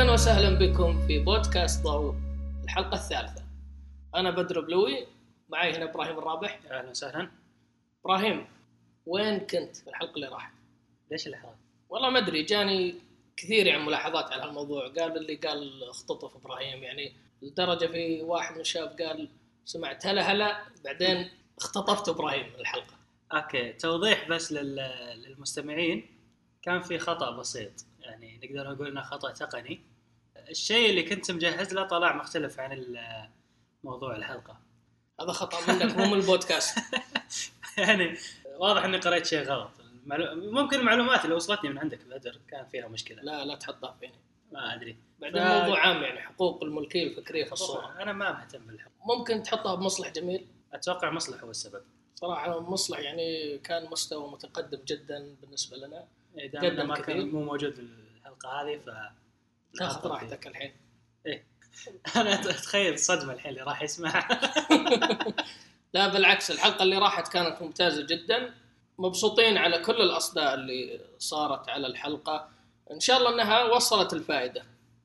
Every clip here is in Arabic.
أهلا وسهلا بكم في بودكاست ضوء الحلقة الثالثة. أنا بدر بلوي معي هنا إبراهيم الرابح. أهلا وسهلا. إبراهيم وين كنت في الحلقة اللي راحت؟ ليش الإحراج؟ والله ما أدري جاني كثير يعني ملاحظات على هالموضوع. قال اللي قال اختطف إبراهيم يعني لدرجة في واحد من الشباب قال سمعت هلا هلا بعدين اختطفت إبراهيم من الحلقة. okay توضيح بس لل- للمستمعين كان في خطأ بسيط. يعني نقدر نقول إنه خطأ تقني. الشيء اللي كنت مجهز له طلع مختلف عن موضوع الحلقة. هذا خطأ منك مو من البودكاست. يعني واضح إني قريت شيء غلط. ممكن المعلومات اللي وصلتني من عندك بدر كان فيها مشكلة. لا لا تحطها فيني. ما أدري. بعدين ف- موضوع عام يعني حقوق الملكية الفكرية في الصورة. أنا ما مهتم بالحلقة ممكن تحطها بمصلح جميل؟ أتوقع مصلح هو السبب. صراحة مصلح يعني كان مستوى متقدم جدا بالنسبة لنا. إيه، قدم ما كثير. كان مو موجود الحلقة هذه ف تاخذ راحتك الحين. أنا أتخيل الصدمه الحين اللي راح يسمعها. لا بالعكس الحلقة اللي راحت كانت ممتازة جدا. مبسوطين على كل الأصداء اللي صارت على الحلقة. إن شاء الله إنها وصلت الفائدة.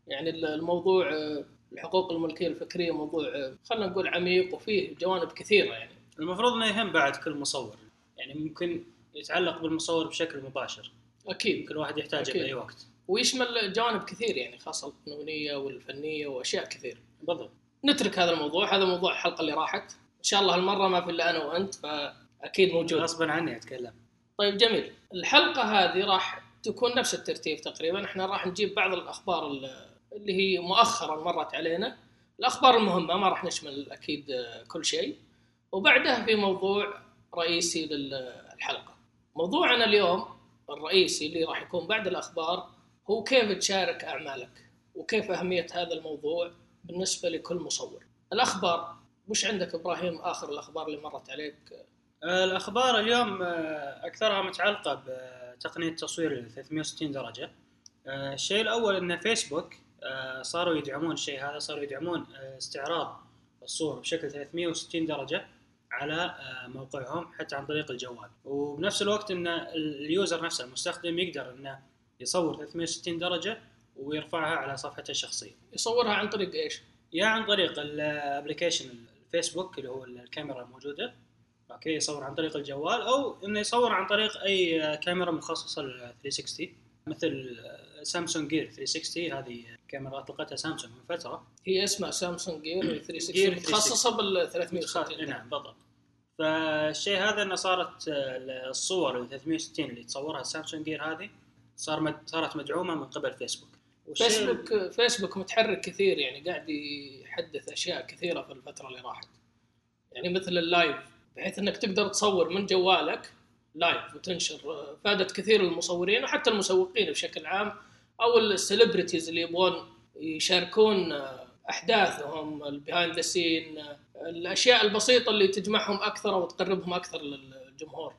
يعني الموضوع آه، الحقوق الملكية الفكرية موضوع آه، خلينا نقول عميق وفيه جوانب كثيرة يعني. المفروض إنه يهم بعد كل مصور. يعني ممكن يتعلق بالمصور بشكل مباشر. أكيد. كل واحد يحتاجه. بأي وقت. ويشمل جوانب كثير يعني خاصة القانونية والفنية وأشياء كثير. بالضبط. نترك هذا الموضوع هذا موضوع الحلقة اللي راحت. إن شاء الله هالمرة ما في إلا أنا وأنت فأكيد موجود. غصبا عني أتكلم. طيب جميل. الحلقة هذه راح تكون نفس الترتيب تقريبا. إحنا راح نجيب بعض الأخبار ال- اللي هي مؤخرا مرت علينا. الأخبار المهمة ما راح نشمل أكيد كل شيء. وبعدها في موضوع رئيسي للحلقة. موضوعنا اليوم الرئيسي اللي راح يكون بعد الأخبار هو كيف تشارك أعمالك؟ وكيف أهمية هذا الموضوع بالنسبة لكل مصور؟ الأخبار وش عندك إبراهيم آخر الأخبار اللي مرت عليك؟ الأخبار اليوم آه، أكثرها متعلقة بتقنية تصوير ال 360 درجة. آه، الشيء الأول إن فيسبوك آه، صاروا يدعمون الشيء هذا صاروا يدعمون استعراض الصور بشكل 360 درجة على موقعهم حتى عن طريق الجوال. وبنفس الوقت إن ال user نفسه المستخدم يقدر إنه يصور 360 درجة ويرفعها على صفحته الشخصية. يصورها عن طريق إيش؟ يا عن طريق ال application الفيسبوك اللي هو الكاميرا الموجودة. okay يصور عن طريق الجوال أو إنه يصور عن طريق أي كاميرا مخصصة لل 360 مثل سامسونج جير 360 هذه كاميرا أطلقتها سامسونج من فترة. هي اسمها سامسونج جير 360 جير 360. متخصصه بال 360 نعم بالضبط. فالشيء هذا إنه صارت الصور ال 360 اللي تصورها سامسونج جير هذه صار مد- صارت مدعومة من قبل فيسبوك فيسبوك فيسبوك متحرك كثير يعني قاعد يحدث أشياء كثيرة في الفترة اللي راحت يعني مثل اللايف بحيث إنك تقدر تصور من جوالك live وتنشر فادت كثير المصورين وحتى المسوقين بشكل عام أو ال celebrities اللي يبغون يشاركون أحداثهم ال behind the scene الأشياء البسيطة اللي تجمعهم أكثر وتقربهم أكثر للجمهور.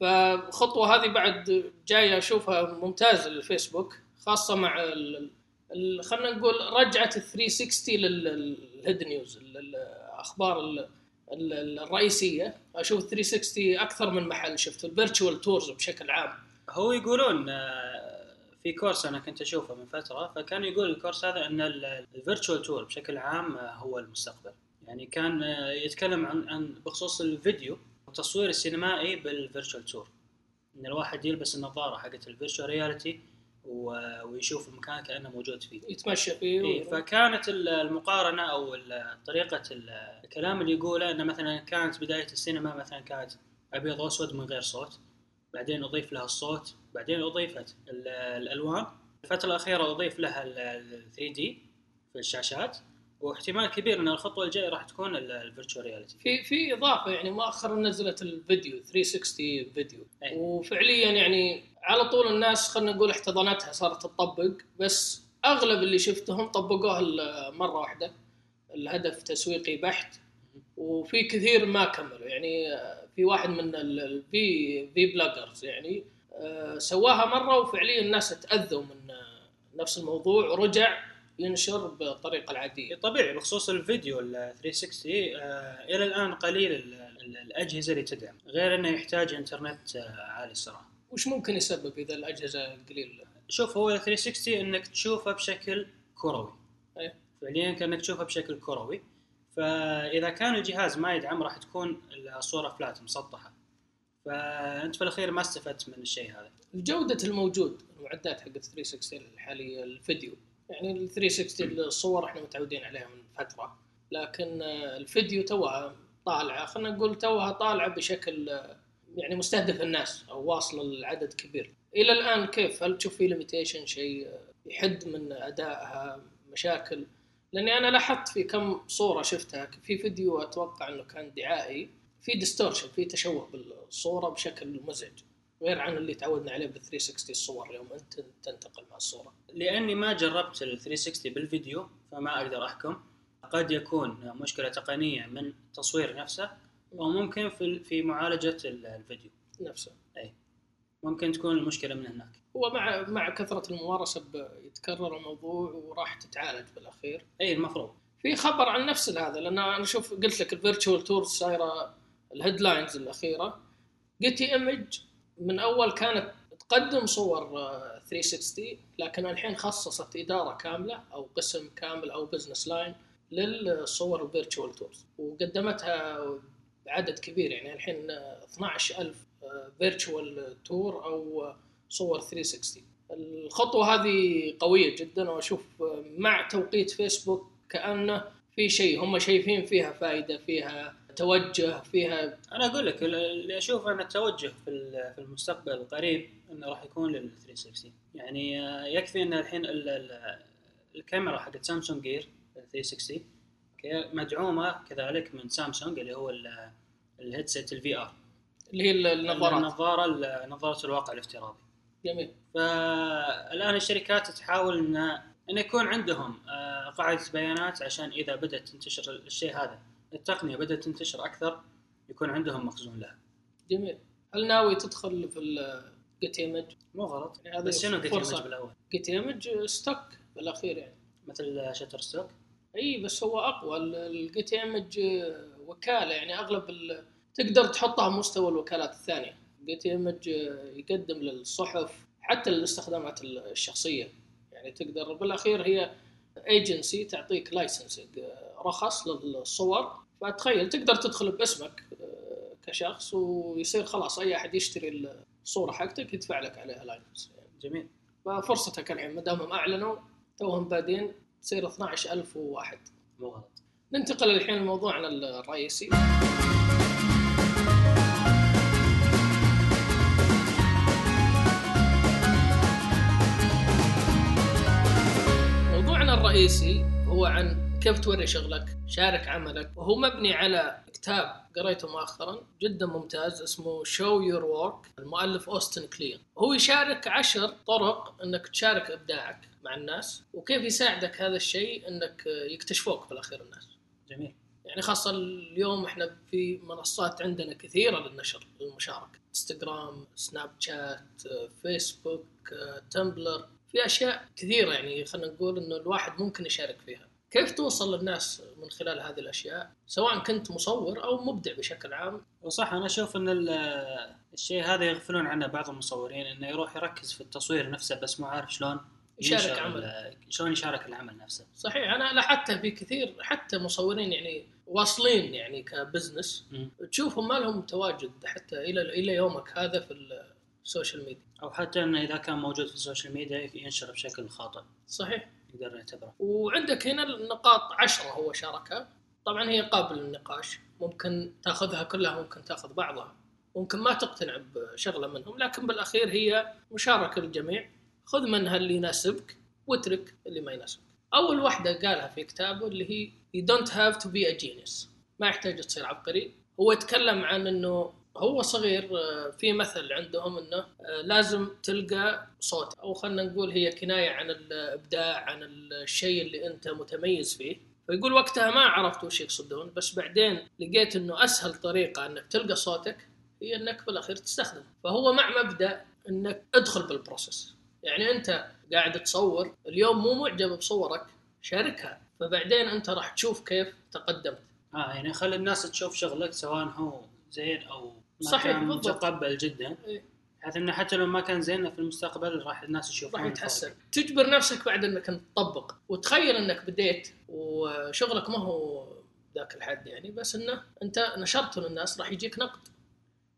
فالخطوه هذه بعد جاية أشوفها ممتازه للفيسبوك خاصة مع ال- ال- خلينا نقول رجعة ال 360 لل head news ال- الاخبار ال- ال- الرئيسية. أشوف 360 أكثر من محل شفت ال virtual tours بشكل عام. هو يقولون آه، في course أنا كنت أشوفه من فترة فكان يقول ال course هذا إن ال virtual tour بشكل عام آه، هو المستقبل. يعني كان آه، يتكلم عن عن بخصوص الفيديو. التصوير السينمائي بال virtual tour. إن الواحد يلبس النظارة حقت ال virtual reality ويشوف المكان كأنه موجود فيه. يتمشى فيه إيه فكانت ال- المقارنة أو طريقة ال- الكلام اللي يقوله إنه مثلا كانت بداية السينما مثلا كانت أبيض وأسود من غير صوت بعدين أضيف لها الصوت بعدين أضيفت ال- الألوان. الفترة الأخيرة أضيف لها ال 3 D في الشاشات. واحتمال كبير إن الخطوة الجاية راح تكون ال virtual reality في في إضافة يعني مؤخرا نزلت الفيديو 360 فيديو. أي. وفعليا يعني على طول الناس خلينا نقول احتضنتها صارت تطبق. بس أغلب اللي شفتهم طبقوها مرة واحدة. الهدف تسويقي بحت. وفي كثير ما كملوا. يعني في واحد من ال V V بلاجرز يعني آه، سواها مرة وفعليا الناس تأذوا من نفس الموضوع ورجع ينشر بالطريقة العادية. طبيعي بخصوص الفيديو ال 360 آه إلى الآن قليل ال- ال- الأجهزة اللي تدعم غير إنه يحتاج إنترنت آه عالي السرعه وش ممكن يسبب إذا الأجهزة قليل؟ شوف هو 360 إنك تشوفه بشكل كروي. فعليا كأنك تشوفها بشكل كروي. فإذا كان الجهاز ما يدعم راح تكون الصورة flat مسطحة. فأنت في الأخير ما استفدت من الشيء هذا. جودة الموجود المعدات حق 360 الحالية الفيديو. يعني ال 360 الصور إحنا متعودين عليها من فترة. لكن الفيديو توها طالعة خلينا نقول توها طالعة بشكل يعني مستهدف الناس أو واصل لعدد كبير. إلى الآن كيف؟ هل تشوف في limitation شيء يحد من أدائها مشاكل؟ لأني أنا لاحظت في كم صورة شفتها في فيديو أتوقع إنه كان دعائي في ديستورشن في تشوه بالصورة بشكل مزعج. غير عن اللي تعودنا عليه بال 360 الصور يوم أنت تنتقل مع الصورة. لأني ما جربت ال 360 بالفيديو فما أقدر أحكم. قد يكون مشكلة تقنية من التصوير نفسه أو ممكن في في معالجة ال- الفيديو. نفسه. ممكن تكون المشكلة من هناك. هو مع مع كثرة الممارسة يتكرر الموضوع وراح تتعالج بالأخير. اي المفروض. في خبر عن نفس هذا لأن أنا أشوف قلت لك ال virtual tours صايرة ال headlines الأخيرة. Getty Images من أول كانت تقدم صور آه، 360 لكن الحين خصصت إدارة كاملة أو قسم كامل أو business line للصور ال virtual tours وقدمتها بعدد كبير يعني الحين آه، 12000 virtual tour أو آه، صور 360 الخطوة هذه قوية جدا وأشوف آه، مع توقيت فيسبوك كأنه في شيء هم شايفين فيها فائده فيها توجه فيها؟ أنا أقول لك ال- اللي أشوف إن التوجه في في المستقبل القريب إنه راح يكون لل 360 يعني آه، يكفي إن الحين ال- ال- الكاميرا حقت Samsung Gear 360 okay مدعومة كذلك من سامسونج اللي هو ال- ال headset ال VR اللي هي النظارات. النظارة ال- نظارة الواقع الافتراضي. جميل. فالآن الشركات تحاول ان إن يكون عندهم آه، قاعدة بيانات عشان إذا بدأت تنتشر الشيء هذا. التقنية بدأت تنتشر أكثر يكون عندهم مخزون لها. جميل. هل ناوي تدخل في ال Getty Images؟ مو غلط. يعني بس شنو. لك بالأول؟ Getty Images stock بالأخير يعني. مثل Shutterstock إي بس هو أقوى. ال Getty Images وكالة يعني أغلب ال... تقدر تحطها مستوى الوكالات الثانية. Getty Images يقدم للصحف حتى للاستخدامات الشخصية. يعني تقدر بالأخير هي ايجنسي تعطيك licensing رخص للصور. فتخيل تقدر تدخل باسمك آه، كشخص ويصير خلاص أي أحد يشتري الصورة حقتك يدفع لك عليها license جميل. ففرصتك الحين ما دامهم أعلنوا توهم بادين تصير 12001 مو غلط ننتقل الحين لموضوعنا الرئيسي. موضوعنا الرئيسي هو عن كيف توري شغلك؟ شارك عملك. وهو مبني على كتاب قريته مؤخرا جدا ممتاز اسمه Show Your Work المؤلف أوستن كليون هو يشارك عشر طرق إنك تشارك إبداعك مع الناس وكيف يساعدك هذا الشيء إنك يكتشفوك بالاخير الناس. جميل. يعني خاصة اليوم إحنا في منصات عندنا كثيرة للنشر للمشاركة. انستغرام سناب شات فيسبوك تمبلر في أشياء كثيرة يعني خلينا نقول إنه الواحد ممكن يشارك فيها. كيف توصل للناس من خلال هذه الأشياء؟ سواء كنت مصور أو مبدع بشكل عام. وصح أنا أشوف إن ال- الشيء هذا يغفلون عنه بعض المصورين إنه يروح يركز في التصوير نفسه بس مو عارف شلون يشارك عمل. شلون يشارك العمل نفسه. صحيح أنا لاحظتها في كثير حتى مصورين يعني واصلين يعني ك business. تشوفهم ما لهم تواجد حتى إلى إلى يومك هذا في ال social media أو حتى إنه إذا كان موجود في ال social media ينشر بشكل خاطئ. صحيح. يقدر نعتبره. وعندك هنا النقاط عشرة هو شاركها. طبعا هي قابل للنقاش. ممكن تأخذها كلها ممكن تأخذ بعضها. ممكن ما تقتنع بشغلة منهم لكن بالأخير هي مشاركة للجميع. خذ منها اللي يناسبك واترك اللي ما يناسبك. أول واحدة قالها في كتابه اللي هي you don't have to be a genius. ما يحتاج تصير عبقري. هو يتكلم عن إنه هو صغير آه، في مثل عندهم إنه آه، لازم تلقى صوت. أو خلينا نقول هي كناية عن الإبداع عن الشيء اللي أنت متميز فيه. فيقول وقتها ما عرفت وش يقصدون بس بعدين لقيت إنه أسهل طريقة إنك تلقى صوتك هي إنك بالأخير تستخدمه. فهو مع مبدأ إنك ادخل بالبروسيس. يعني أنت قاعد تصور اليوم مو معجب بصورك شاركها. فبعدين أنت راح تشوف كيف تقدمت. آه يعني خلي الناس تشوف شغلك سواء هو زين أو صحيح، بالضبط. متقبل جدا إيه. بحيث إنه حتى لو ما كان زين في المستقبل راح الناس يشوفون راح. يتحسن تجبر نفسك بعد إنك تطبق وتخيل إنك بديت وشغلك ما هو ذاك الحد يعني بس إنه أنت نشرته للناس راح يجيك نقد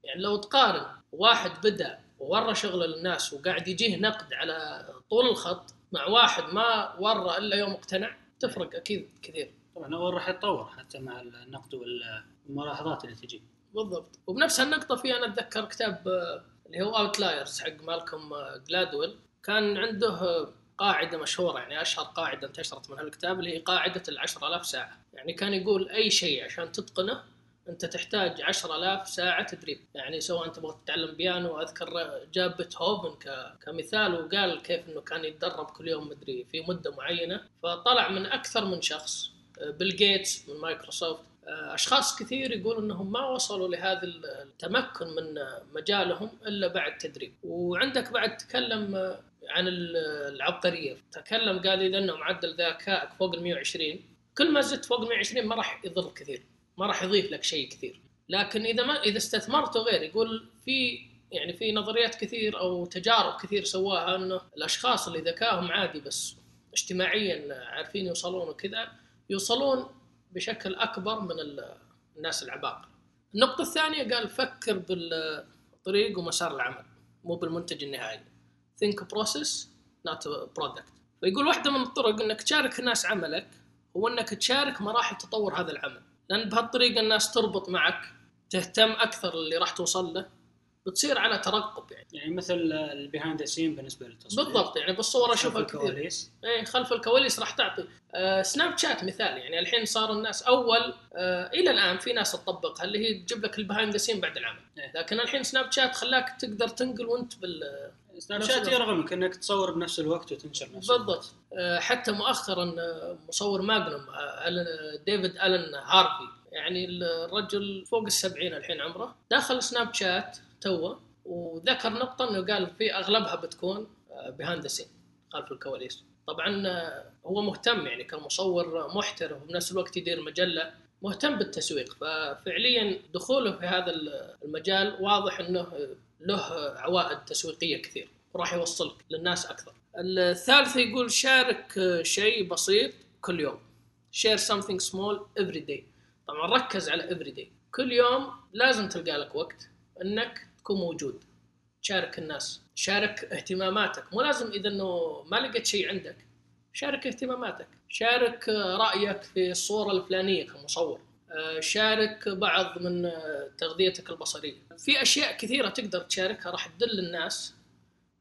يعني لو تقارن واحد بدأ وورى شغله للناس وقاعد يجيه نقد على طول الخط مع واحد ما ورى إلا يوم اقتنع تفرق أكيد كثير طبعا هو راح يتطور حتى مع النقد والملاحظات اللي تجي بالضبط. وبنفس النقطة في أنا أتذكر كتاب آه، اللي هو اوتلايرز حق مالكم آه، جلادويل كان عنده آه، قاعدة مشهورة يعني أشهر قاعدة انتشرت من هالكتاب اللي هي قاعدة العشر آلاف ساعة. يعني كان يقول أي شيء عشان تتقنه أنت تحتاج عشر آلاف ساعة تدريب. يعني سواء تبغى تتعلم بيانو أذكر جاب بيتهوفن كمثال وقال كيف أنه كان يتدرب كل يوم مدري في مدة معينة. فطلع من أكثر من شخص بيل جيتس من مايكروسوفت أشخاص كثير يقول إنهم ما وصلوا لهذا التمكن من مجالهم إلا بعد تدريب. وعندك بعد تكلم عن العبقرية. تكلم قال اذا انه معدل ذكائك فوق ال 120 كل ما زدت فوق ال 120 ما راح يضر كثير. ما راح يضيف لك شيء كثير. لكن إذا ما إذا استثمرته غير يقول في يعني في نظريات كثير أو تجارب كثير سواها إنه الأشخاص اللي ذكائهم عادي بس اجتماعيا عارفين يوصلون وكذا يوصلون بشكل أكبر من ال- الناس العباقرة. النقطة الثانية قال فكر بالطريق ومسار العمل مو بالمنتج النهائي. think process not product. فيقول واحدة من الطرق إنك تشارك الناس عملك هو إنك تشارك مراحل تطور هذا العمل، لأن بهالطريقة الناس تربط معك تهتم أكثر اللي راح توصل له بتصير على ترقب يعني. يعني مثل ال behind scene بالنسبة للتصوير بالضبط يعني بالصور خلف أشوفها كثير. الكواليس إيه خلف الكواليس راح تعطي آه سناب شات مثال يعني الحين صار الناس أول آه إلى الآن في ناس تطبقها اللي هي تجيب لك ال behind scene بعد العمل إيه. لكن الحين سناب شات خلاك تقدر تنقل وأنت بال سناب نفس شات. يرغمك إنك تصور بنفس الوقت وتنشر الوقت. بالضبط آه حتى مؤخرا آه، مصور ماجنوم آه ديفيد الن هارفي يعني الرجل فوق السبعين الحين عمره دخل سناب شات توه وذكر نقطة إنه قال في أغلبها بتكون behind the scene خلف الكواليس. طبعا آه، هو مهتم يعني كمصور محترف وبنفس الوقت يدير مجلة مهتم بالتسويق. ففعليا دخوله في هذا المجال واضح إنه له عوائد تسويقية كثير وراح يوصلك للناس أكثر. الثالث يقول شارك شيء بسيط كل يوم. Share something small every day. طبعا ركز على every day. كل يوم لازم تلقى لك وقت إنك تكون موجود. تشارك الناس. شارك اهتماماتك. مو لازم إذا إنه ما لقيت شيء عندك. شارك اهتماماتك. شارك رأيك في الصورة الفلانية كمصور. آه، شارك بعض من آه، تغذيتك البصرية. في أشياء كثيرة تقدر تشاركها. راح تدل الناس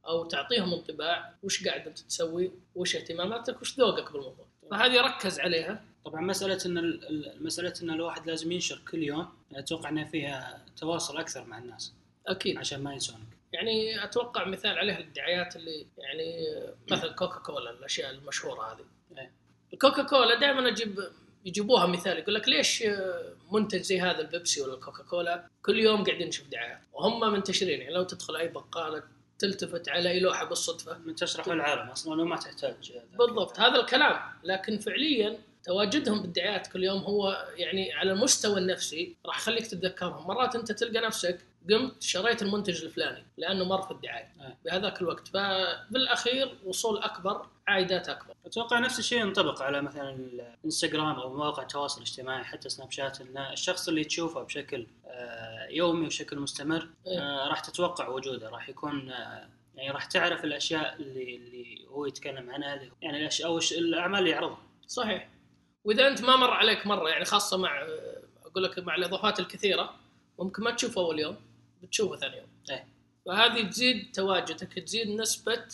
أو تعطيهم انطباع. وش قاعد أنت تسوي؟ وش اهتماماتك؟ وش ذوقك بالموضوع؟ فهذه ركز عليها. طبعا مسألة إن ال- ال- مسألة إن الواحد لازم ينشر كل يوم. أتوقع ان فيها تواصل أكثر مع الناس. أكيد. عشان ما ينسونك. يعني أتوقع مثال عليها الدعايات اللي يعني مثل كوكا كولا الأشياء المشهورة هذه. إيه. الكوكا كولا دائما أجيب يجيبوها مثال يقول لك ليش منتج زي هذا البيبسي ولا الكوكا كولا كل يوم قاعدين نشوف دعايات وهم منتشرين يعني لو تدخل أي بقالة تلتفت على أي لوحة بالصدفة. منتشره في العالم أصلا وما تحتاج. بالضبط هذا الكلام. لكن فعليا تواجدهم بالدعايات كل يوم هو يعني على المستوى النفسي راح يخليك تتذكرهم. مرات أنت تلقى نفسك قمت شريت المنتج الفلاني لأنه مر في الدعايه آه. بهذاك الوقت فبالأخير وصول أكبر عائدات أكبر. أتوقع نفس الشيء ينطبق على مثلا الإنستغرام أو مواقع التواصل الاجتماعي حتى سناب شات إن الشخص اللي تشوفه بشكل آه، يومي وبشكل مستمر إيه. آه، راح تتوقع وجوده راح يكون يعني راح تعرف الأشياء اللي اللي هو يتكلم عنها يعني الاشياء أو الأعمال اللي يعرضها. صحيح. وإذا أنت ما مر عليك مرة يعني خاصة مع أقول لك مع الإضافات الكثيرة ممكن ما تشوفه أول يوم. بتشوفه ثاني يوم إيه. فهذه تزيد تواجدك تزيد نسبة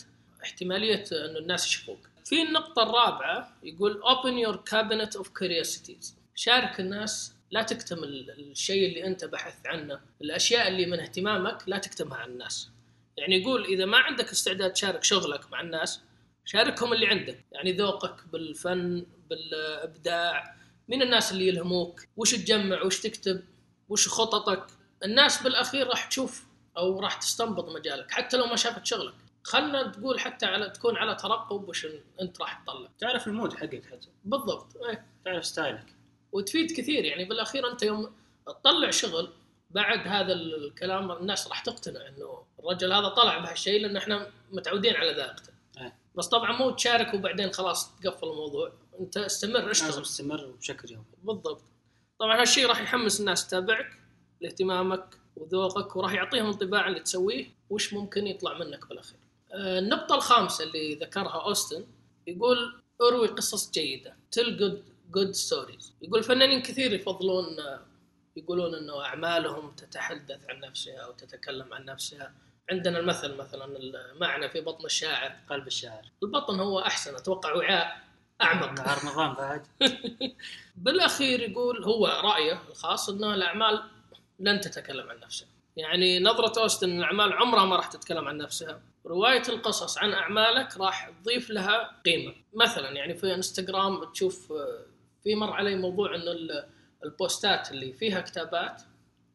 احتمالية إنه الناس يشوفوك في النقطة الرابعة يقول open your cabinet of curiosities. شارك الناس لا تكتم ال- الشيء اللي أنت بحثت عنه. الأشياء اللي من اهتمامك لا تكتمها عن الناس. يعني يقول إذا ما عندك استعداد تشارك شغلك مع الناس شاركهم اللي عندك. يعني ذوقك بالفن بالإبداع مين الناس اللي يلهموك؟ وش تجمع؟ وش تكتب؟ وش خططك؟ الناس بالأخير راح تشوف أو راح تستنبط مجالك حتى لو ما شافت شغلك. خلنا تقول حتى على تكون على ترقب وش أنت راح تطلع. تعرف ال mood حقك حتى. بالضبط إيه. تعرف style ك. وتفيد كثير يعني بالأخير أنت يوم تطلع شغل بعد هذا الكلام الناس راح تقتنع إنه الرجل هذا طلع بهالشيء لأن إحنا متعودين على ذائقته. إيه. بس طبعا مو تشارك وبعدين خلاص تقفل الموضوع. أنت استمر لازم اشتغل تستمر بشكل يومي. بالضبط. طبعا هالشيء راح يحمس الناس تتابعك. لاهتمامك وذوقك وراح يعطيهم انطباع اللي تسويه وش ممكن يطلع منك بالأخير. آه، النقطة الخامسة اللي ذكرها أوستن يقول أروي قصص جيدة tell good good stories يقول فنانين كثير يفضلون آه، يقولون إنه أعمالهم تتحدث عن نفسها أو تتكلم عن نفسها. عندنا المثل مثلا المعنى في بطن الشاعر. قلب الشاعر. البطن هو أحسن أتوقع وعاء أعمق. نهار بعد. بالأخير يقول هو رأيه الخاص ان الأعمال لن تتكلم عن نفسها. يعني نظرة أوستن إن الأعمال عمرها ما راح تتكلم عن نفسها. رواية القصص عن أعمالك راح تضيف لها قيمة. مثلا يعني في إنستغرام تشوف آه، في مر علي موضوع ال- البوستات اللي فيها كتابات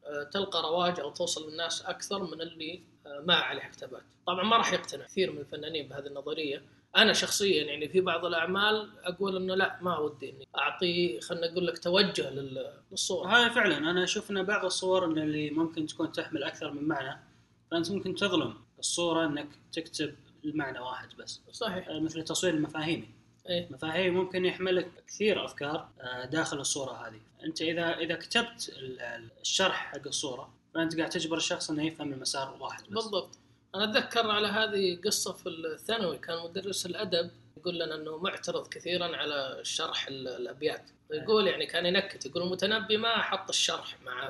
آه، تلقى رواج أو توصل للناس أكثر من اللي آه، ما عليها كتابات. طبعا ما راح يقتنع كثير من الفنانين بهذه النظرية. أنا شخصيا يعني في بعض الأعمال أقول إنه لا ما ودي إني أعطي خلينا نقول لك توجه لل- للصوره وهذا فعلا أنا أشوف إن بعض الصور إن اللي ممكن تكون تحمل أكثر من معنى فأنت ممكن تظلم الصورة إنك تكتب المعنى واحد بس. صحيح. آه، مثل التصوير المفاهيمي. إيه. مفاهيم ممكن يحمل كثير أفكار آه، داخل الصورة هذه. أنت إذا إذا كتبت ال- ال- الشرح حق الصورة فأنت قاعد تجبر الشخص إنه يفهم المسار واحد بس. بالضبط. أنا أتذكر على هذه قصة في الثانوي كان مدرس الأدب يقول لنا إنه معترض كثيرا على شرح ال- الأبيات. يقول يعني كان ينكت يقول المتنبي ما حط الشرح مع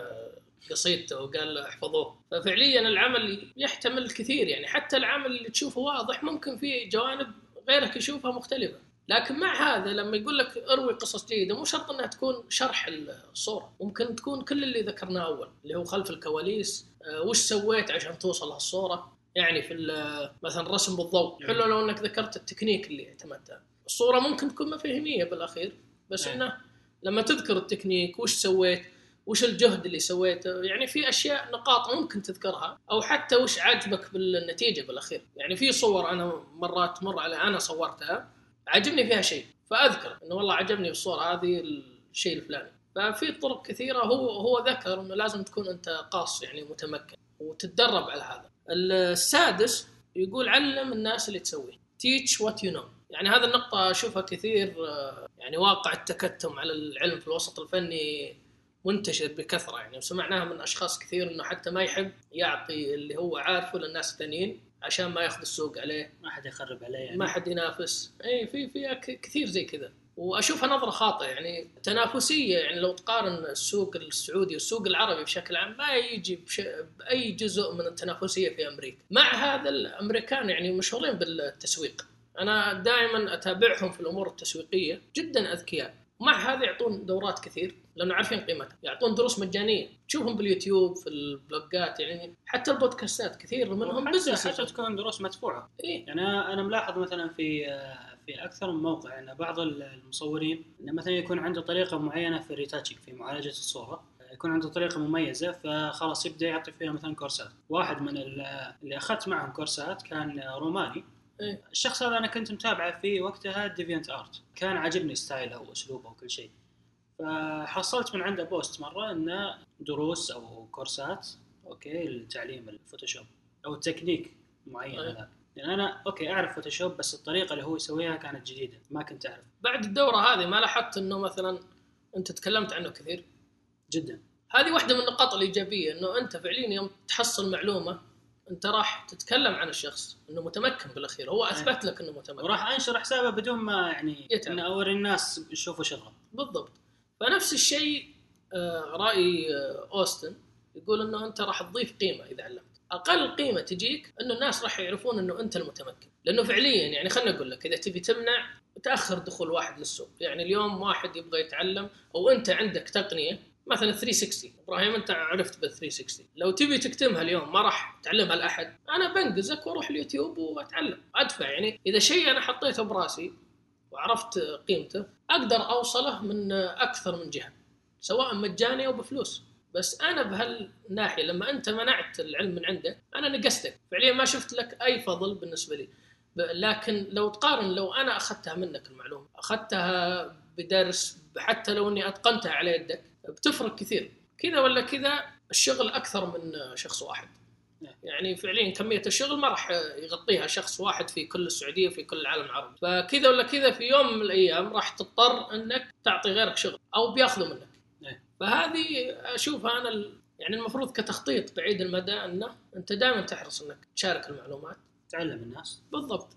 قصيدته وقال احفظوه. ففعليا العمل يحتمل الكثير يعني حتى العمل اللي تشوفه واضح ممكن فيه جوانب غيرك يشوفها مختلفة. لكن مع هذا لما يقول لك اروي قصص جيدة مو شرط إنها تكون شرح الصورة ممكن تكون كل اللي ذكرناه أول اللي هو خلف الكواليس آه، وش سويت عشان توصل هالصورة؟ يعني في مثلا رسم بالضوء. حلو لو إنك ذكرت التكنيك اللي اعتمدته. الصورة ممكن تكون مفاهيميه بالأخير بس أي. إنه لما تذكر التكنيك وش سويت وش الجهد اللي سويته يعني في أشياء نقاط ممكن تذكرها أو حتى وش عجبك بالنتيجة بالأخير. يعني في صور أنا مرات تمر علي أنا صورتها عجبني فيها شيء فأذكر إنه والله عجبني بالصورة هذه الشيء الفلاني. ففي طرق كثيرة هو هو ذكر إنه لازم تكون أنت قاص يعني متمكن وتتدرب على هذا. السادس يقول علم الناس اللي تسويه. Teach what you know. يعني هذه النقطة أشوفها كثير آه، يعني واقع التكتم على العلم في الوسط الفني منتشر بكثرة. يعني وسمعناها من أشخاص كثير إنه حتى ما يحب يعطي اللي هو عارفه للناس الثانيين عشان ما ياخذ السوق عليه. ما حد يخرب عليه يعني. ما حد ينافس. اي في في كثير زي كذا. وأشوفها نظرة خاطئة يعني تنافسية يعني لو تقارن السوق السعودي والسوق العربي بشكل عام ما يجي بش... بأي جزء من التنافسية في أمريكا. مع هذا الأمريكان يعني مشهورين بالتسويق. أنا دائما أتابعهم في الأمور التسويقية جدا أذكياء. مع هذا يعطون دورات كثير لأنه عارفين قيمتها. يعطون دروس مجانية. تشوفهم باليوتيوب في ال blog ات يعني حتى البودكاستات كثير منهم business حتى تكون دروس مدفوعة. إيه؟ يعني أنا أنا ملاحظ مثلا في في أكثر من موقع أن بعض المصورين انه مثلا يكون عنده طريقة معينة في ال retouching في معالجة الصورة يكون عنده طريقة مميزة فخلاص يبدأ يعطي فيها مثلا course ات. واحد من ال- اللي أخذت معهم course ات كان روماني. إيه. الشخص هذا أنا كنت متابعه في وقتها DeviantArt كان عاجبني style ه وأسلوبه وكل شيء. فحصلت من عنده post مرة إنه دروس أو course ات okay لتعليم ال Photoshop أو التكنيك معين أي. هذا يعني أنا okay أعرف Photoshop بس الطريقة اللي هو يسويها كانت جديدة ما كنت أعرف. بعد الدورة هذه ما لاحظت إنه مثلا أنت تكلمت عنه كثير؟ جدا. هذه واحدة من النقاط الإيجابية إنه أنت فعليا يوم تحصل معلومة أنت راح تتكلم عن الشخص إنه متمكن بالأخير هو أثبت لك إنه متمكن. وراح أنشر حسابه بدون ما يعني يتعب. إن اوري الناس يشوفوا شغله. بالضبط. فنفس الشيء آه، رأي آه، أوستن يقول إنه أنت راح تضيف قيمة إذا علمت. أقل قيمة تجيك إنه الناس راح يعرفون إنه أنت المتمكن. لأنه فعليا يعني خليني أقول لك إذا تبي تمنع تأخر دخول واحد للسوق. يعني اليوم واحد يبغى يتعلم أو أنت عندك تقنية مثلا 360 إبراهيم أنت عرفت بال 360 لو تبي تكتمها اليوم ما راح تعلمها لأحد. أنا بنقزك وأروح اليوتيوب وأتعلم. أدفع. يعني إذا شيء أنا حطيته براسي وعرفت قيمته أقدر أوصله من أكثر من جهة سواء مجاني أو بفلوس. بس أنا بهالناحية لما أنت منعت العلم من عنده أنا نقصتك. فعليا ما شفت لك أي فضل بالنسبة لي. لكن لو تقارن لو أنا أخذتها منك المعلومة أخذتها بدرس حتى لو إني أتقنتها على يدك بتفرق كثير. كذا ولا كذا الشغل أكثر من شخص واحد. نعم. يعني فعليا كمية الشغل ما راح يغطيها شخص واحد في كل السعودية وفي كل العالم العربي. فكذا ولا كذا في يوم من الأيام راح تضطر إنك تعطي غيرك شغل أو بيأخذوا منك. فهذه أشوفها أنا يعني المفروض كتخطيط بعيد المدى انه أنت دائما تحرص أنك تشارك المعلومات. تعلم الناس. بالضبط.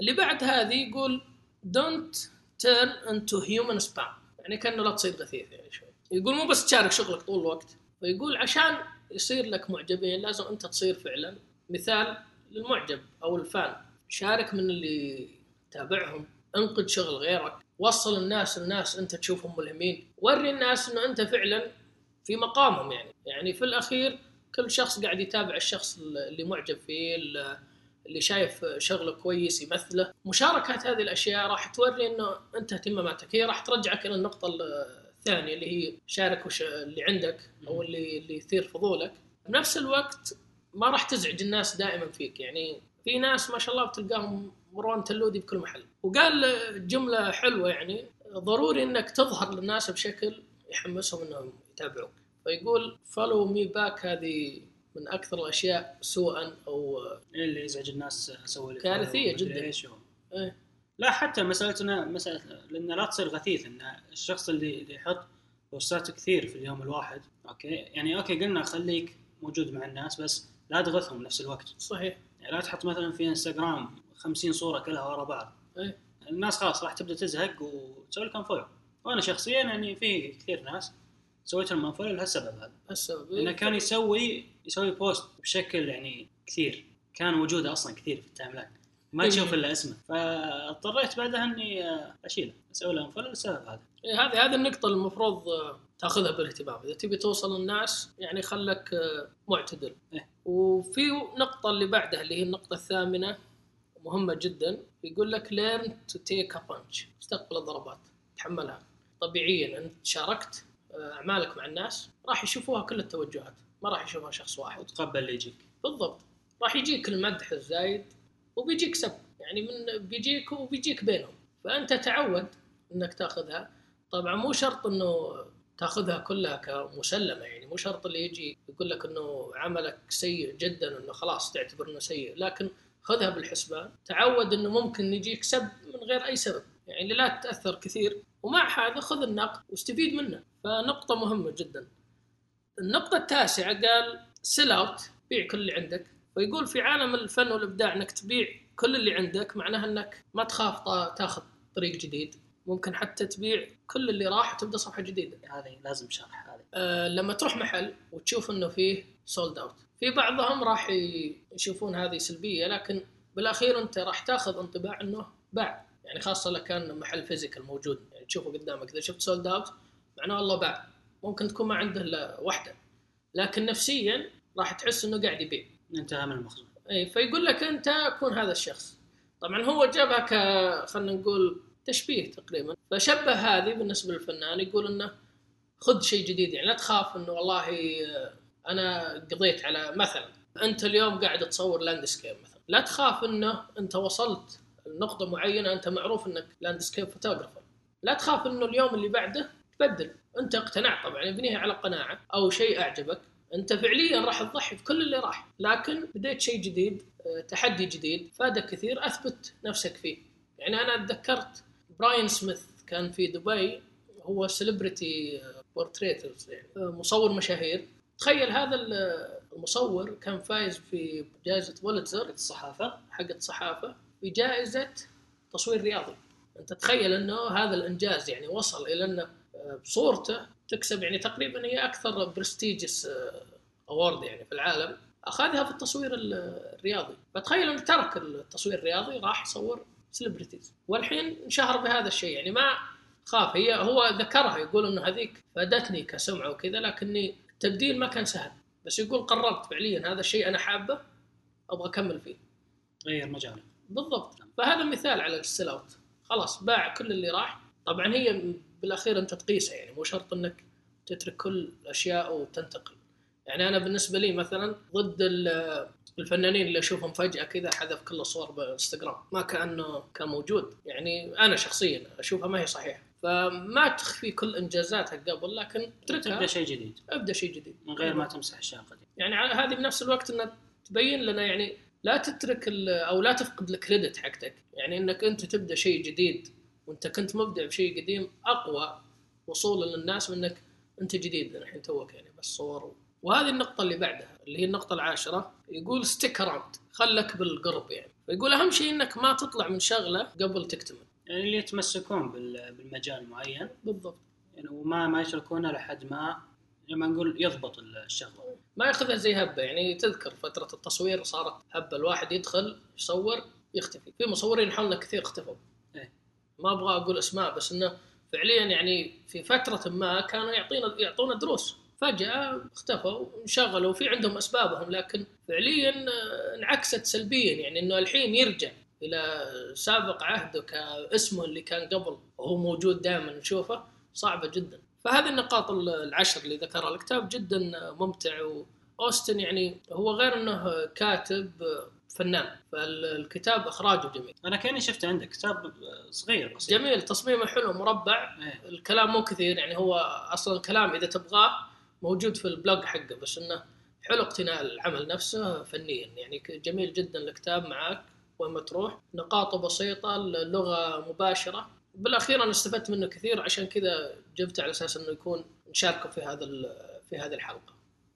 اللي بعد هذه يقول don't turn into human spam. يعني كأنه لا تصير غثيث يعني شوي. يقول مو بس تشارك شغلك طول الوقت. فيقول عشان يصير لك معجبين لازم أنت تصير فعلا مثال للمعجب أو الفان. شارك من اللي تابعهم انقد شغل غيرك. وصل الناس الناس انت تشوفهم ملهمين. وري الناس إنه انت فعلا في مقامهم يعني. يعني في الأخير كل شخص قاعد يتابع الشخص اللي معجب فيه اللي شايف شغله كويس يمثله. مشاركة هذه الأشياء راح توري أنه أنت اهتماماتك هي راح ترجعك إلى النقطة الثانية اللي هي شارك وش اللي عندك أو اللي اللي يثير فضولك. بنفس الوقت ما راح تزعج الناس دائما فيك. يعني في ناس ما شاء الله بتلقاهم مروان تلودي بكل محل. وقال جملة حلوة يعني ضروري أنك تظهر للناس بشكل يحمسهم أنهم يتابعوك. فيقول follow me back هذه من أكثر الأشياء سوءا أو اللي يزعج الناس follow ومدري جداً. إيش إيه. لا حتى مساله انه مسألة لأن لا تصير غثيث إن الشخص اللي اللي يحط post ات كثير في اليوم الواحد okay? يعني okay قلنا خليك موجود مع الناس بس لا تغثهم بنفس الوقت. صحيح. يعني لا تحط مثلا في إنستغرام 50 صورة كلها ورا بعض. إيه. الناس خلاص راح تبدأ تزهق وتسوي لك unfollow وأنا شخصيا يعني في كثير ناس سويت لهم unfollow لهالسبب هذا. السبب لأنه كان يسوي يسوي post بشكل يعني كثير. كان وجوده أصلا كثير في ال timeline ما إيه. تشوف إلا اسمه. فاضطريت بعدها إني أشيله أسوي له unfollow للسبب هذا. إيه، هذه هذه النقطة اللي المفروض آه، تأخذها بالإهتمام، إذا تبي توصل للناس يعني خلك آه، معتدل. إيه. وفي نقطة اللي بعدها اللي هي النقطة الثامنة مهمة جدا. يقول لك learn to take a punch. استقبل الضربات. تحملها. طبيعيا أنت شاركت آه، أعمالك مع الناس راح يشوفوها كل التوجهات. ما راح يشوفها شخص واحد. وتقبل اللي يجيك. بالضبط. راح يجيك المدح الزايد. وبيجيك سب يعني من بيجيك وبيجيك بينهم. فأنت تعود إنك تأخذها. طبعا مو شرط إنه تأخذها كلها كمسلمة يعني مو شرط اللي يجي يقول لك إنه عملك سيء جدا إنه خلاص تعتبر إنه سيء. لكن خذها بالحسبان. تعود إنه ممكن يجيك سب من غير أي سبب. يعني لا تتاثر كثير. ومع هذا خذ النقد واستفيد منه. فنقطة مهمة جدا. النقطة التاسعة قال sell out بيع كل اللي عندك. ويقول في عالم الفن والإبداع إنك تبيع كل اللي عندك معناها إنك ما تخاف تاخذ طريق جديد. ممكن حتى تبيع كل اللي راح وتبدأ صفحة جديدة. هذه لازم شرح هذه. أه لما تروح محل وتشوف إنه فيه sold out في بعضهم راح يشوفون هذه سلبية لكن بالأخير أنت راح تاخذ انطباع إنه باع. يعني خاصة لو كان محل physical موجود. يعني تشوفه قدامك إذا شفت sold out معناه والله باع. ممكن تكون ما عنده إلا واحدة. لكن نفسيا راح تحس إنه قاعد يبيع. انتهى من المخزون اي فيقول لك أنت كون هذا الشخص. طبعا هو جابها ك خلينا نقول تشبيه تقريبا. فشبه هذه بالنسبة للفنان يقول إنه خذ شيء جديد يعني لا تخاف إنه والله آه، أنا قضيت على مثلا أنت اليوم قاعد تصور landscape مثلا. لا تخاف إنه أنت وصلت لنقطة معينة أنت معروف إنك landscape photographer لا تخاف إنه اليوم اللي بعده تبدل. أنت اقتنعت طبعا يبنيها على قناعة أو شيء أعجبك. انت فعليا راح تضحي بكل اللي راح. لكن بديت شيء جديد آه، تحدي جديد فادك كثير أثبت نفسك فيه. يعني أنا تذكرت براين سميث كان في دبي هو celebrity portraiters يعني آه، مصور مشاهير. تخيل هذا ال- المصور كان فايز في جائزة بولتزر الصحافة حقت الصحافة بجائزه تصوير رياضي. أنت تخيل إنه هذا الإنجاز يعني وصل إلى إنه آه، بصورته تكسب يعني تقريبا هي أكثر prestigious award يعني في العالم. أخذها في التصوير ال- الرياضي. فتخيل انه ترك التصوير الرياضي راح يصور celebrities والحين انشهر بهذا الشيء. يعني ما خاف. هي هو ذكرها يقول إنه هذيك فادتني كسمعة وكذا لكني التبديل ما كان سهل. بس يقول قررت فعليا هذا الشيء أنا حابه أبغى أكمل فيه. غير مجاله بالضبط. فهذا مثال على ال sell out. خلاص باع كل اللي راح. طبعا هي بالأخير أنت تقيسها يعني مو شرط إنك تترك كل الأشياء وتنتقل. يعني أنا بالنسبة لي مثلا ضد ال- الفنانين اللي أشوفهم فجأة كذا حذف كل الصور بالانستغرام ما كأنه كان موجود. يعني أنا شخصيا أشوفها ما هي صحيحة. فما تخفي كل انجازاتها قبل لكن اتركها. شيء جديد. أبدأ شيء جديد. من غير ما تمسح الاشياء القديمه يعني هذه بنفس الوقت إنها تبين لنا يعني لا تترك أو لا تفقد الكريدت حقتك. يعني إنك أنت تبدأ شيء جديد وانت كنت مبدع بشيء قديم أقوى وصولا للناس من انك أنت جديد الحين توك يعني بس صور. وهذه النقطة اللي بعدها اللي هي النقطة العاشرة يقول stick around خلك بالقرب يعني. فيقول أهم شيء إنك ما تطلع من شغلة قبل تكتمل. يعني اللي يتمسكون بال- بالمجال معين. بالضبط. يعني وما ما يتركونه لحد ما لما نقول يضبط الشغلة. ما يأخذها زي هبة يعني. تذكر فترة التصوير صارت هبة الواحد يدخل يصور يختفي. في مصورين حولنا كثير اختفوا. ما أبغى أقول أسماء بس إنه فعليا يعني في فترة ما كانوا يعطينا يعطونا دروس. فجأة اختفوا انشغلوا في عندهم أسبابهم لكن فعليا انعكست سلبيا. يعني إنه الحين يرجع إلى سابق عهده كاسمه اللي كان قبل وهو موجود دائما نشوفه صعبة جدا. فهذه النقاط العشر اللي ذكرها. الكتاب جدا ممتع وأوستن يعني هو غير إنه كاتب فنان. فالكتاب إخراجه جميل. أنا كأني شفت عندك كتاب صغير بسيط. جميل تصميمه حلو مربع. إيه. الكلام مو كثير يعني هو أصلا الكلام إذا تبغاه موجود في البلوج حقه بس إنه حلو اقتناء العمل نفسه فنيا. يعني جميل جدا الكتاب معاك وين ما تروح. نقاطه بسيطة اللغة مباشرة. بالأخير أنا استفدت منه كثير عشان كذا جبته على أساس إنه يكون نشاركه في هذا في هذه الحلقة.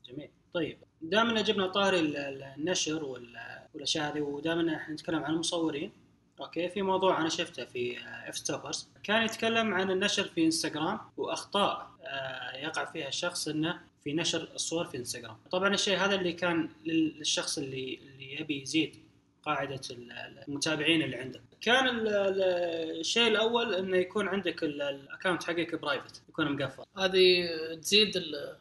جميل. طيب دائما جبنا طاري ال- ال- النشر وال- والأشياء هذه ودائما إحنا نتكلم عن المصورين okay؟ في موضوع أنا شفته في Fstoppers كان يتكلم عن النشر في انستغرام وأخطاء آه، يقع فيها الشخص إنه في نشر الصور في انستغرام طبعا الشيء هذا اللي كان لل- للشخص اللي اللي يبي يزيد قاعدة ال- المتابعين اللي عنده. كان ال- ال- الشيء الأول إنه يكون عندك ال- ال account حقك private يكون مقفل. هذه تزيد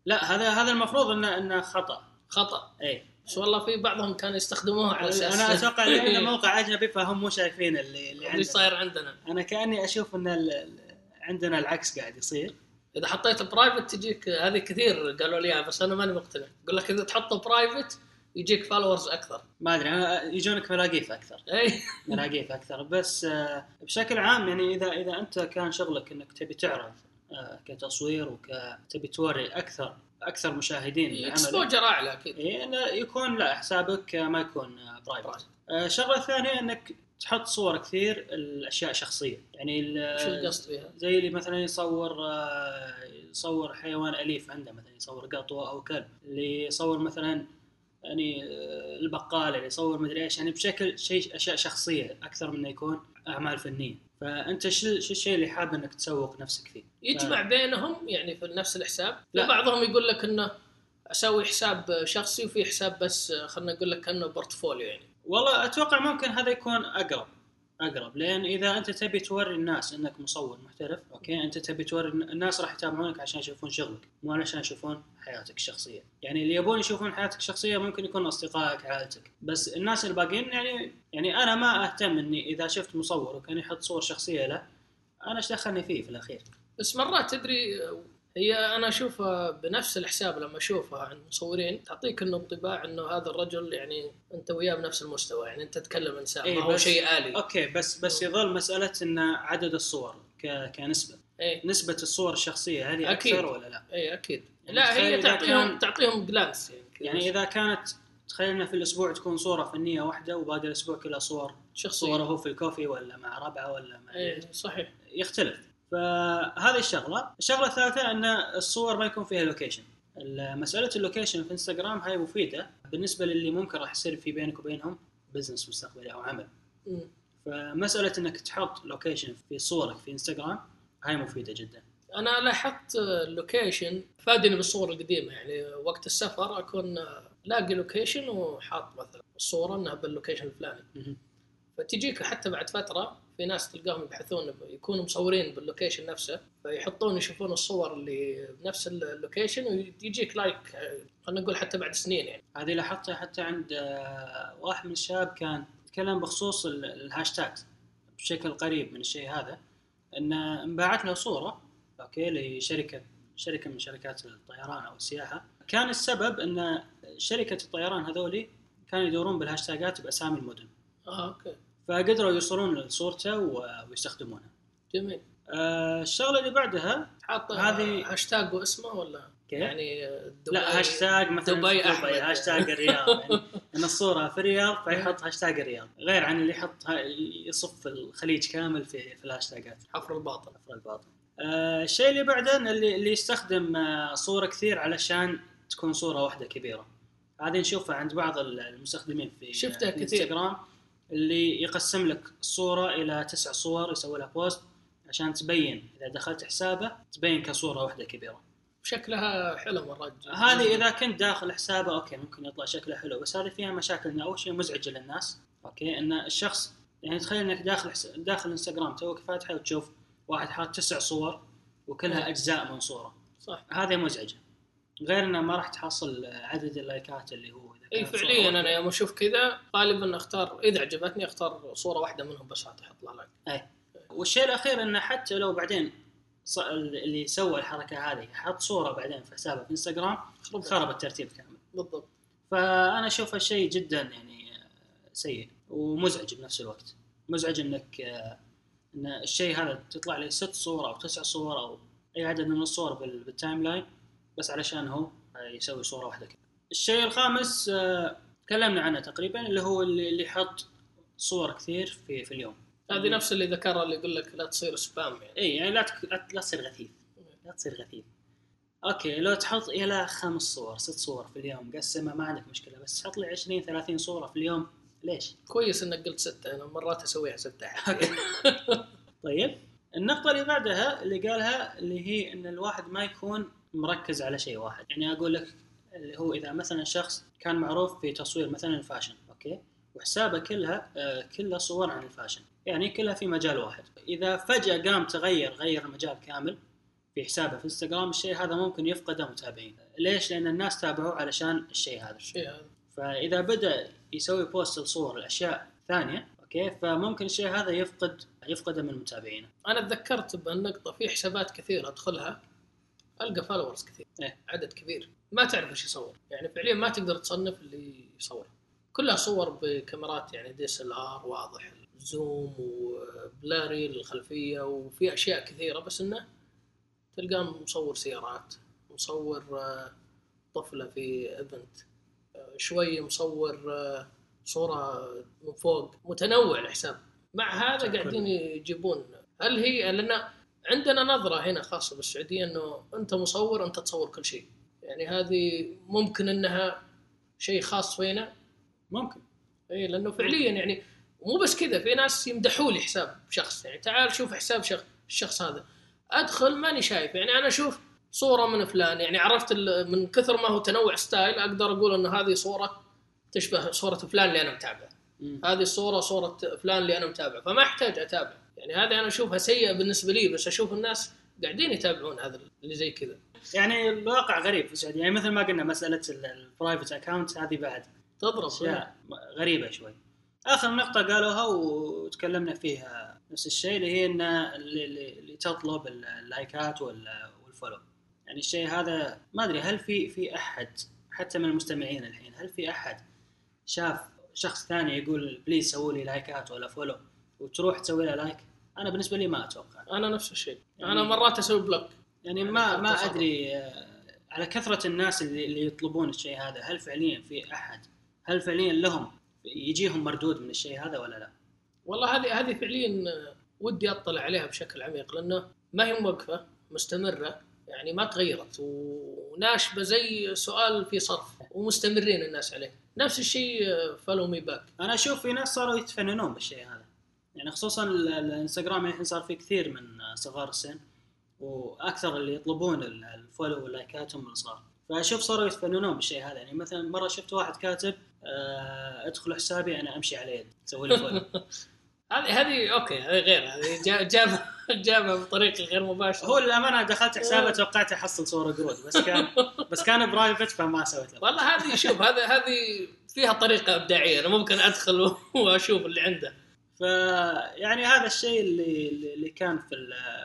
لا هذا هذا المفروض انه إنه خطأ. الخطا اي بس والله في بعضهم كانوا يستخدموها على أساس. أنا أتوقع لأنه موقع اجنبي فهم مو شايفين اللي اللي اللي عندنا صاير عندنا. أنا كأني أشوف إن ال- ال- عندنا العكس قاعد يصير. إذا حطيت private تجيك هذه كثير قالوا لي بس أنا ماني مقتنع. يقول لك إذا تحطه برايفت يجيك followers أكثر. ما أدري أنا يجونك ملاقيف أكثر. إي. ملاقيف أكثر. بس آه، بشكل عام يعني إذا إذا أنت كان شغلك إنك تبي تعرض آه، كتصوير وكتبي توري أكثر أكثر مشاهدين exposure أعلى أكيد. يكون لا حسابك ما يكون private الشغله الثانية إنك تحط صور كثير الأشياء شخصيه يعني شو القصد فيها؟ زي اللي مثلا يصور آه، يصور حيوان أليف عنده مثلا يصور قطوة أو كلب. اللي يصور مثلا يعني آه، البقالة اللي يصور مدري إيش يعني بشكل شيء أشياء شخصية أكثر من إنه يكون أعمال فنية فأنت شو شو الشيء اللي حاب إنك تسوق نفسك فيه؟ يجمع بينهم يعني في نفس الحساب لا. لا. بعضهم يقول لك إنه أسوي حساب شخصي وفي حساب بس خلينا نقول لك كأنه portfolio يعني والله أتوقع ممكن هذا يكون أقرب أقرب لأن إذا أنت تبي توري الناس إنك مصور محترف okay أنت تبي توري الناس راح يتابعونك عشان يشوفون شغلك مو عشان يشوفون حياتك الشخصية. يعني اللي يبون يشوفون حياتك الشخصية ممكن يكون أصدقائك عائلتك. بس الناس الباقيين يعني يعني أنا ما أهتم إني إذا شفت مصور وكان يحط صور شخصية له أنا إيش دخلني فيه في الأخير؟ بس مرات تدري هي أنا أشوفها بنفس الحساب لما أشوفها عن مصورين تعطيك إنه انطباع إنه هذا الرجل يعني أنت وياه بنفس المستوى يعني أنت تتكلم إنسان إيه ما هو شيء آلي. okay بس بس يظل مسألة إن عدد الصور ك- كنسبة. اي نسبة الصور الشخصية هل هي أكيد. أكثر ولا لا؟ اي أكيد. يعني لا هي تعطيهم كان- تعطيهم glance يعني يعني إذا كانت تخيلنا في الأسبوع تكون صورة فنية واحدة وباقي الأسبوع كلها صور. شخصية. صورة هو في الكوفي ولا مع ربعة ولا مع اي صحيح. يختلف. فهذه الشغلة. الشغلة الثالثة أن الصور ما يكون فيها location مسألة ال location في انستغرام هاي مفيدة بالنسبة للي ممكن راح يصير في بينك وبينهم business مستقبلي أو عمل. مم. فمسألة أنك تحط location في صورك في انستغرام هاي مفيدة جدا. أنا لاحظت ال location فادني بالصور القديمة يعني وقت السفر أكون لاقي location وحاط مثلا الصورة إنها بال location الفلاني. فتجيك حتى بعد فترة في ناس تلقاهم يبحثون يكونوا مصورين بال location نفسه فيحطون يشوفون الصور اللي بنفس ال location ويجيك like خلينا نقول حتى بعد سنين يعني. هذه لاحظتها حتى عند آه، واحد من الشباب كان يتكلم بخصوص ال- الهاشتاج بشكل قريب من الشيء هذا انه انباعت له صورة okay لشركة شركة من شركات الطيران أو السياحة. كان السبب إن شركة الطيران هذولي كانوا يدورون بالهاشتاجات بأسامي المدن. آه okay. فقدروا يوصلون لصورته ويستخدمونها جميل. آه الشغلة اللي بعدها حاط هذه- هاشتاج واسمه ولا؟ كيف؟ يعني دبي لا هاشتاج مثلا دبي في أحمد. هاشتاج الرياض. يعني إن الصورة في الرياض فيحط هاشتاج الرياض. غير عن اللي يحط يصف الخليج كامل في في الهاشتاجات حفر الباطن. حفر الباطن. آه الشيء اللي بعده اللي اللي يستخدم آه صورة كثير علشان تكون صورة واحدة كبيرة. هذه نشوفها عند بعض المستخدمين في شفتها كثير. انستغرام اللي يقسم لك الصورة إلى تسع صور يسوي لها post عشان تبين. إذا دخلت حسابه تبين كصورة واحدة كبيرة. شكلها حلو مرات هذه إذا كنت داخل حسابه okay ممكن يطلع شكله حلو بس هذه فيها مشاكل إنه أول شيء مزعجه للناس. okay إن الشخص يعني تخيل إنك داخل حس... داخل إنستغرام توك فاتحة وتشوف واحد حاط تسع صور وكلها أجزاء من صورة. صح. هذه مزعجة. غير إنه ما راح تحصل عدد اللايكات اللي هو اي صورة فعليا. أنا يوم أشوف كذا غالبا أختار إذا عجبتني أختار صورة واحدة منهم بس أحط like اي والشيء الأخير إنه حتى لو بعدين. اللي سوى الحركة هذه حط صورة بعدين في حسابه في إنستغرام خرب الترتيب كامل بالضبط فأنا أشوفه شيء جدا يعني آه، سيء ومزعج بنفس الوقت مزعج إنك آه، إن الشيء هذا تطلع لي ست صور أو تسع صور أو أي عدد من الصور بال- بال timeline بس علشان هو يسوي صورة واحدة كذا. الشيء الخامس آه، تكلمنا عنه تقريبا اللي هو اللي يحط صور كثير في في اليوم. هذه نفس اللي ذكرها اللي يقول لك لا تصير spam يعني. اي يعني لا تك... لا تصير غثيث. لا تصير غثيث. okay لو تحط إلى خمس صور ست صور في اليوم قسمها ما عندك مشكلة بس تحط لي 20 30 صورة في اليوم ليش؟ كويس إنك قلت ستة أنا مرات أسويها ستة. طيب النقطة اللي بعدها اللي قالها اللي هي إن الواحد ما يكون مركز على شيء واحد، يعني أقول لك اللي هو إذا مثلا شخص كان معروف في تصوير مثلا ال fashion، okay؟ وحسابه كلها آه كلها صور عن ال fashion، يعني كلها في مجال واحد، إذا فجأة قام تغير غير المجال كامل في حسابه في إنستغرام الشيء هذا ممكن يفقده متابعين، ليش؟ لأن الناس تابعوه علشان الشيء هذا. الشيء هذا. فإذا بدأ يسوي post لصور أشياء ثانية okay؟ فممكن الشيء هذا يفقد يفقده من متابعينه. أنا تذكرت بهالنقطه في حسابات كثير أدخلها. القى followers كثير إيه. عدد كبير. ما تعرف إيش يصور. يعني فعليا ما تقدر تصنف اللي يصور كلها صور بكاميرات يعني DSLR واضح zoom و blurry للخلفية وفي أشياء كثيرة بس إنه تلقاه مصور سيارات مصور آه، طفلة في event شوي مصور آه، صورة من فوق متنوع الحساب. مع هذا. قاعدين يجيبون. هل هي لأن عندنا نظرة هنا خاصة بالسعودية إنه أنت مصور أنت تصور كل شيء. يعني هذه ممكن إنها شيء خاص فينا؟ ممكن. إي لأنه فعليا يعني مو بس كذا في ناس يمدحوا لي حساب شخص. يعني تعال شوف حساب شخص الشخص هذا. أدخل ماني شايف. يعني أنا أشوف صورة من فلان. يعني عرفت من كثر ما هو تنوع style أقدر أقول ان هذه صورة تشبه صورة فلان اللي أنا متابعه. هذه الصورة صورة فلان اللي أنا متابعه فما أحتاج أتابع. يعني هذه أنا أشوفها سيئة بالنسبة لي بس أشوف الناس قاعدين يتابعون هذا اللي زي كذا. يعني الواقع غريب في السعودية. يعني مثل ما قلنا مسألة ال private account هذه بعد. تضرب أشياء غريبة شوي. آخر نقطة قالوها وتكلمنا فيها نفس الشيء اللي هي إن اللي, تطلب اللايكات وال- وال follow. يعني الشيء هذا ما أدري هل في في أحد حتى من المستمعين الحين هل في أحد شاف شخص ثاني يقول please سووا لي لايكات ولا follow؟ وتروح تسوي له like أنا بالنسبة لي ما أتوقع. أنا نفس الشيء. يعني- أنا مرات أسوي block يعني ما ما تصرف. أدري آه، على كثرة الناس اللي, اللي يطلبون الشيء هذا هل فعليا في أحد؟ هل فعليا لهم يجيهم مردود من الشيء هذا ولا لا؟ والله هذه هذه فعليا ودي أطلع عليها بشكل عميق لأنه ما هي موقفة مستمرة يعني ما تغيرت وناشبة زي سؤال في صرف ومستمرين الناس عليه. نفس الشيء follow me back أنا أشوف في ناس صاروا يتفننون بالشيء هذا. يعني خصوصا ال- الانستغرام الحين صار في كثير من صغار السن وأكثر اللي يطلبون ال- ال follow واللايكات هم الصغار فأشوف صاروا يتفننون بالشيء هذا. يعني مثلا مرة شفت واحد كاتب آه، ادخل حسابي أنا أمشي على يد سوي لي follow. هذه هذه okay هذه غير هذه جا- جابها جابها بطريقة غير مباشرة. هو للأمانة دخلت حسابه توقعت أحصل صورة قرود بس كان بس كان private فما سويت له. والله هذه شوف هذا هذه فيها طريقة إبداعية. أنا ممكن أدخل وأشوف اللي عنده. فيعني هذا الشيء اللي اللي كان في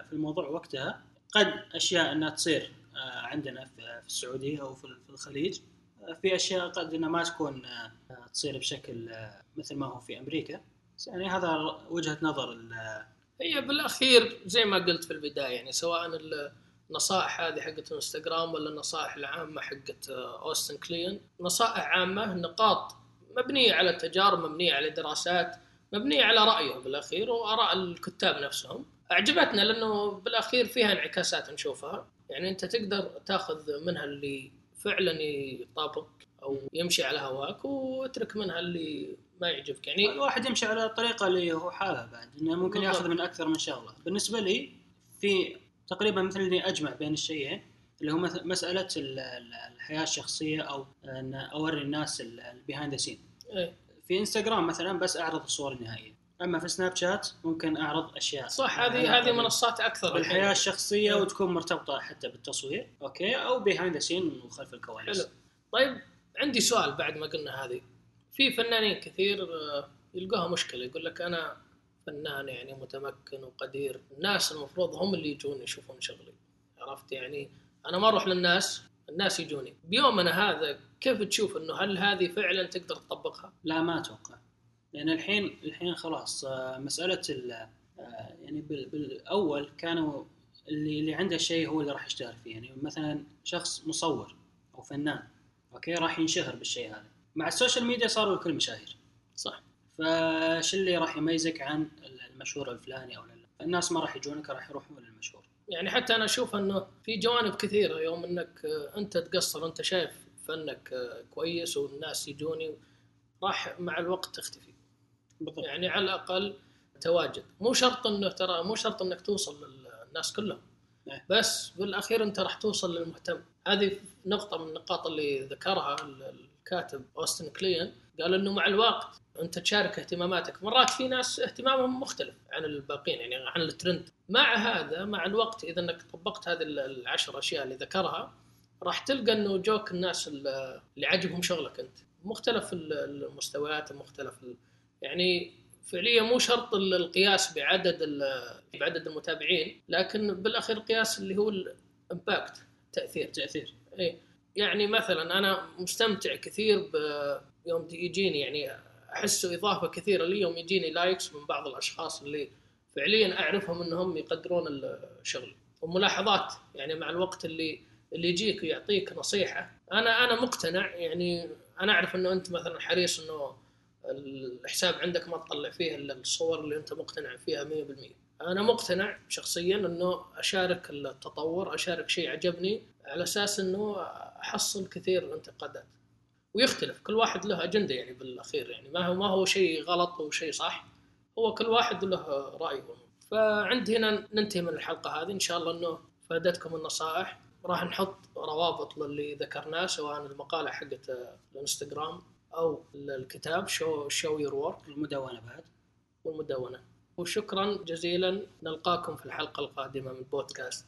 في الموضوع وقتها. قد أشياء إنها تصير آه، عندنا في السعودية أو في الخليج. آه، في أشياء قد إنها ما تكون آه، تصير بشكل مثل ما هو في أمريكا. يعني هذا وجهة نظر هي بالأخير زي ما قلت في البداية يعني سواء النصائح هذه حقت الانستغرام ولا النصائح العامة حقت أوستن كلين نصائح عامة نقاط مبنية على تجارب مبنية على دراسات مبنيه على رايه بالأخير وآراء الكتاب نفسهم. أعجبتنا لأنه بالأخير فيها انعكاسات نشوفها. يعني أنت تقدر تأخذ منها اللي فعلا يطابق أو يمشي على هواك واترك منها اللي ما يعجبك. يعني الواحد يمشي على الطريقة اللي هو حابها بعد إنه ممكن بالضبط. يأخذ من أكثر من شغلة. بالنسبة لي في تقريبا مثل اني أجمع بين الشيئين اللي هو مسألة ال- ال- الحياة الشخصية أو إن أوري الناس ال behind the scene. في انستغرام مثلا بس أعرض الصور النهائية. أما في سناب شات ممكن أعرض أشياء. صح هذه علاقة هذه منصات أكثر بالحياة الحين. الشخصية إيه. وتكون مرتبطة حتى بالتصوير okay؟ أو behind the scene وخلف الكواليس. حلو. طيب عندي سؤال بعد ما قلنا هذه. في فنانين كثير آه، يلقوها مشكلة. يقول لك أنا فنان يعني متمكن وقدير. الناس المفروض هم اللي يجون يشوفون شغلي. عرفت يعني؟ أنا ما أروح للناس الناس يجوني. بيومنا هذا كيف تشوف إنه هل هذه فعلا تقدر تطبقها؟ لا ما أتوقع. لأن الحين الحين خلاص آه، مسألة ال آه، يعني بال- بالأول كانوا اللي اللي عنده شيء هو اللي راح يشتهر فيه. يعني مثلا شخص مصور أو فنان okay راح ينشهر بالشيء هذا. مع ال social media صاروا الكل مشاهير. صح. فإيش اللي راح يميزك عن المشهور الفلاني أو لا؟ الناس ما راح يجونك راح يروحون للمشهور. يعني حتى أنا أشوف أنه في جوانب كثيرة يوم إنك آه، أنت تقصر أنت شايف فنك آه، كويس والناس يجوني راح مع الوقت تختفي. بالضبط. يعني على الأقل تواجد. مو شرط إنه ترى مو شرط إنك توصل للناس كلهم. إيه. بس بالأخير أنت راح توصل للمهتم. هذه نقطة من النقاط اللي ذكرها الكاتب أوستن كلين قال إنه مع الوقت انت تشارك اهتماماتك. مرات في ناس اهتمامهم مختلف عن الباقيين يعني عن الترند. مع هذا مع الوقت إذا إنك طبقت هذه العشر أشياء اللي ذكرها راح تلقى إنه جوك الناس اللي عجبهم شغلك أنت. مختلف المستويات مختلف يعني فعليا مو شرط ال- القياس بعدد بعدد المتابعين لكن بالأخير القياس اللي هو ال impact تأثير تأثير. اي يعني مثلا أنا مستمتع كثير ب- يوم يجيني يعني احسه إضافة كثيرة لي يوم يجيني likes من بعض الأشخاص اللي فعليا أعرفهم إنهم يقدرون الشغل. وملاحظات يعني مع الوقت اللي اللي يجيك ويعطيك نصيحة. أنا أنا مقتنع. يعني أنا أعرف إنه أنت مثلا حريص إنه الحساب عندك ما تطلع فيه إلا الصور اللي أنت مقتنع فيها 100% أنا مقتنع شخصيا إنه أشارك التطور أشارك شيء عجبني على أساس إنه أحصل كثير انتقادات ويختلف كل واحد له أجندة يعني بالأخير يعني ما هو ما هو شيء غلط وشيء صح هو كل واحد له رأيه. فعند هنا ننتهي من الحلقة هذه. إن شاء الله إنه فادتكم النصائح. راح نحط روابط للي ذكرناه سواء المقالة حقت الانستغرام أو الكتاب شو شو يور وورك المدونة بعد. والمدونة. وشكرا جزيلا. نلقاكم في الحلقة القادمة من بودكاست.